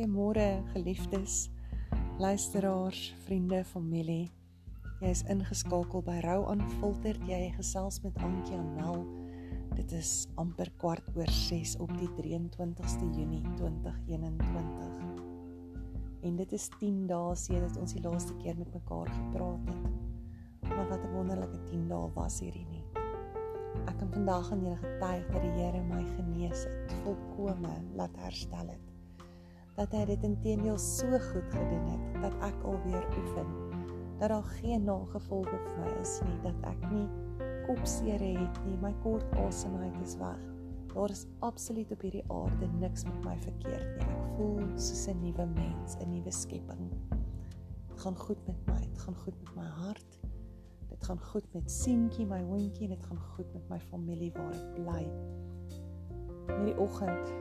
Goeiemôre geliefdes, luisteraars, vriende, familie. Jy is ingeskakel by Rou aanfilter. Jy gesels met Antjie Anel. Dit is amper kwart oor 6 op die 23ste Junie 2021. En dit is 10 dae sedit ons die laaste keer met mekaar gepraat het. Maar wat 'n wonderlike 10 dae was hierdie nie. Ek kan vandag aan julle getuig dat die Here my genees het, volkome laat herstel het dat hy dit intedeel so goed gedoen het dat ek alweer oefen. Dat daar geen nagevolge vir my is nie dat ek nie kopseer het nie my kort asemhaling is weg. Daar is absoluut op hierdie aarde niks met my verkeerd nie. Ek voel soos 'n nuwe mens 'n nuwe skepping. Dit gaan goed met my dit gaan goed met my hart. Dit gaan goed met seentjie my hondjie en dit gaan goed met my familie waar ek bly. Hierdie oggend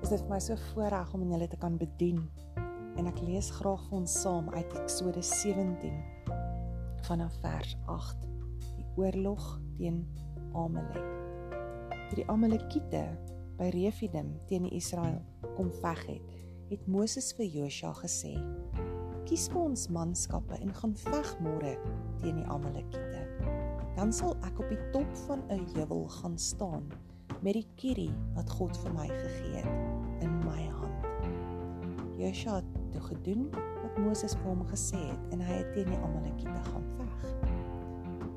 is dit vir my so voorreg om julle te kan bedien. En ek lees graag vir ons saam uit Eksodus 17 vanaf vers 8. Die oorlog teen Amalek. Toe die Amalekiete by Refidim teen Israel kom veg het, het Moses vir Josua gesê: "Kies vir ons manskappe en gaan veg môre teen die Amalekiete. Dan sal ek op die top van 'n heuwel gaan staan." Met die kierie wat God vir my gegee het in my hand. Joshua het toe gedoen wat Moses vir hom gesê het en hy het teen die Amalekiete gaan veg.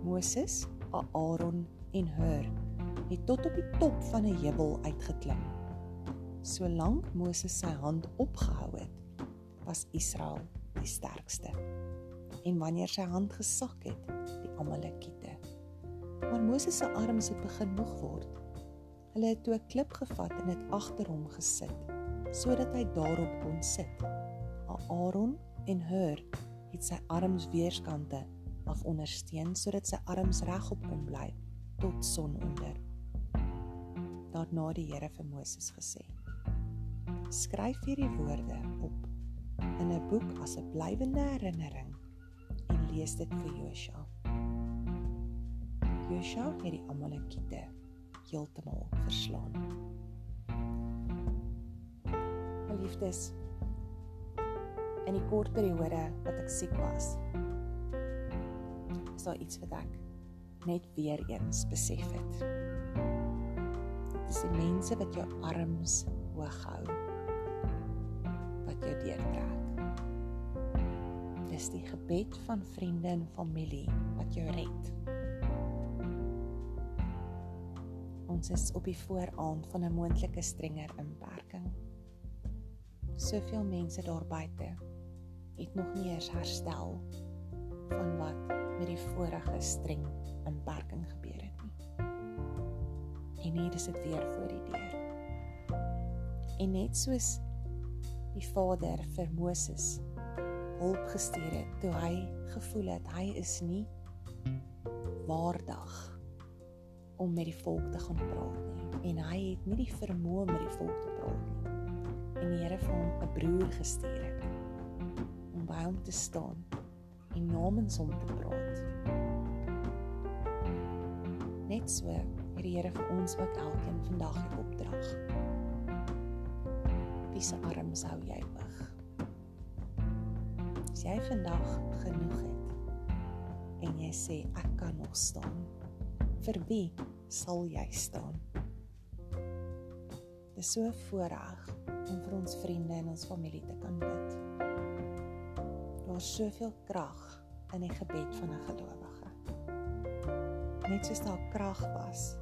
Moses, Aaron en Hur het tot op die top van 'n heuwel uitgeklim. Solank Moses sy hand opgehou het, was Israel die sterkste. En wanneer sy hand gesak het, die Amalekiete. Maar Moses se arms het begin moeg word Hulle het toe 'n klip gevat en dit agter hom gesit sodat hy daarop kon sit. Aaron en Hur het sy arms weerskante af ondersteun sodat sy arms regop kon bly tot sononder. Daarna die Here vir Moses gesê: Skryf hierdie woorde op in 'n boek as 'n blywende herinnering en lees dit vir Josua. Josua het die Amalekiete heeltemal verslaan. My liefdes, in die kort periode wat ek siek was, is daar iets wat ek net weer eens besef het. Dis die mense wat jou arms hoog hou wat jou deurtrek. Dis die gebed van vriende en familie wat jou red. Ons is op die vooraand van 'n moontlike strenger inperking. Soveel mense daar buite het nog nie eens herstel van wat met die vorige streng inperking gebeur het nie. En hier is dit weer voor die deur. En net soos die Vader vir Moses hulp gestuur het toe hy gevoel het hy is nie waardig om met die volk te gaan praat nie en hy het nie die vermoë om met die volk te praat nie. En die Here het hom 'n broer gestuur het om by hom te staan en namens hom te praat. Net so het die Here vir ons ook elkeen vandag die opdrag. Wie se arms hou jy hoog? As jy vandag genoeg het en jy sê ek kan nog staan vir wie sal jy staan? Dit is so voorreg om vir ons vriende en ons familie te kan bid. Daar's soveel krag in die gebed van 'n gelowige. Net soos daar krag was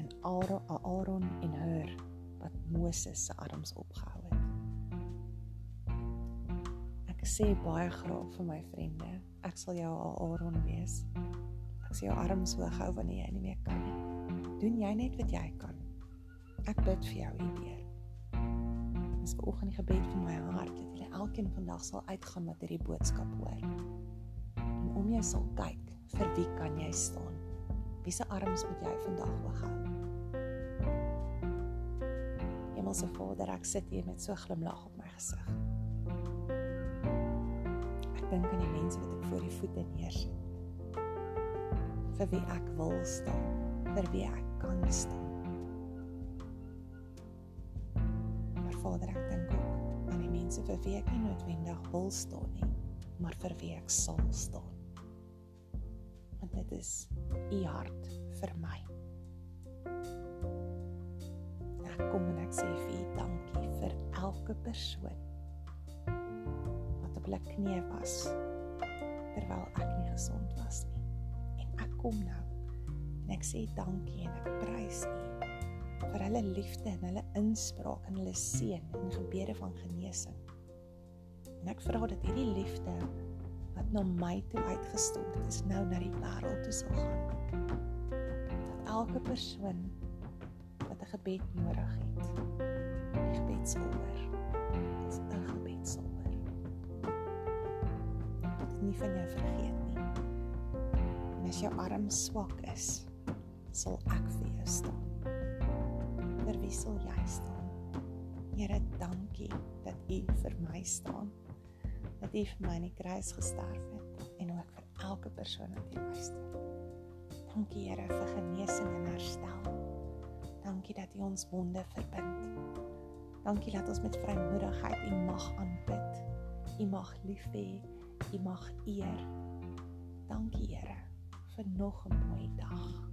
in Aaron en Hur wat Moses se arms opgehou het. Ek sê baie graag vir my vriende, ek sal jou Aaron wees as jou arms hoog hou wanneer jy nie meer kan nie. Doen jy net wat jy kan. Ek bid vir jou hierdeur. Dis ver oggend die gebed van my hart dat julle elkeen vandag sal uitgaan met hierdie boodskap hoor. En om jy sal kyk vir wie kan jy staan? Wie se arms moet jy vandag hoog hou? Hemelse Vader, ek sit hier met so 'n glimlag op my gesig. Ek dink aan die mense wat ek voor die voete neersit vir wie ek wil staan, vir wie ek kan staan. Maar Vader, ek dink ook aan die mense vir wie ek nie noodwendig wil staan nie, maar vir wie ek sal staan. Want dit is u hart vir my. Ek kom en ek sê vir u dankie vir elke persoon wat op hulle knie was terwyl ek nie gesond was nie. Kom nou en ek sê dankie en ek prys u vir hulle liefde en hulle inspraak en hulle seën en gebede van genesing. En ek vra dat hierdie liefde wat na my toe uitgestort is, nou na die wêreld toe sal gaan. Dat elke persoon wat 'n gebed nodig het, die gebed sal hoor. Dit is 'n gebed sal hoor. Dit nie van jou vergeet as jou arm swak is, sal ek vir jou staan vir wie sal jy staan? Here, dankie dat U vir my staan. Dat U vir my in die kruis gesterf het en ook vir elke persoon wat hier luister. Dankie Here vir genesing en herstel. Dankie dat U ons wonde verbind. Dankie dat ons met vrymoedigheid U mag aanbid. U mag lief hê. U mag eer. Dankie Here nog 'n mooi dag.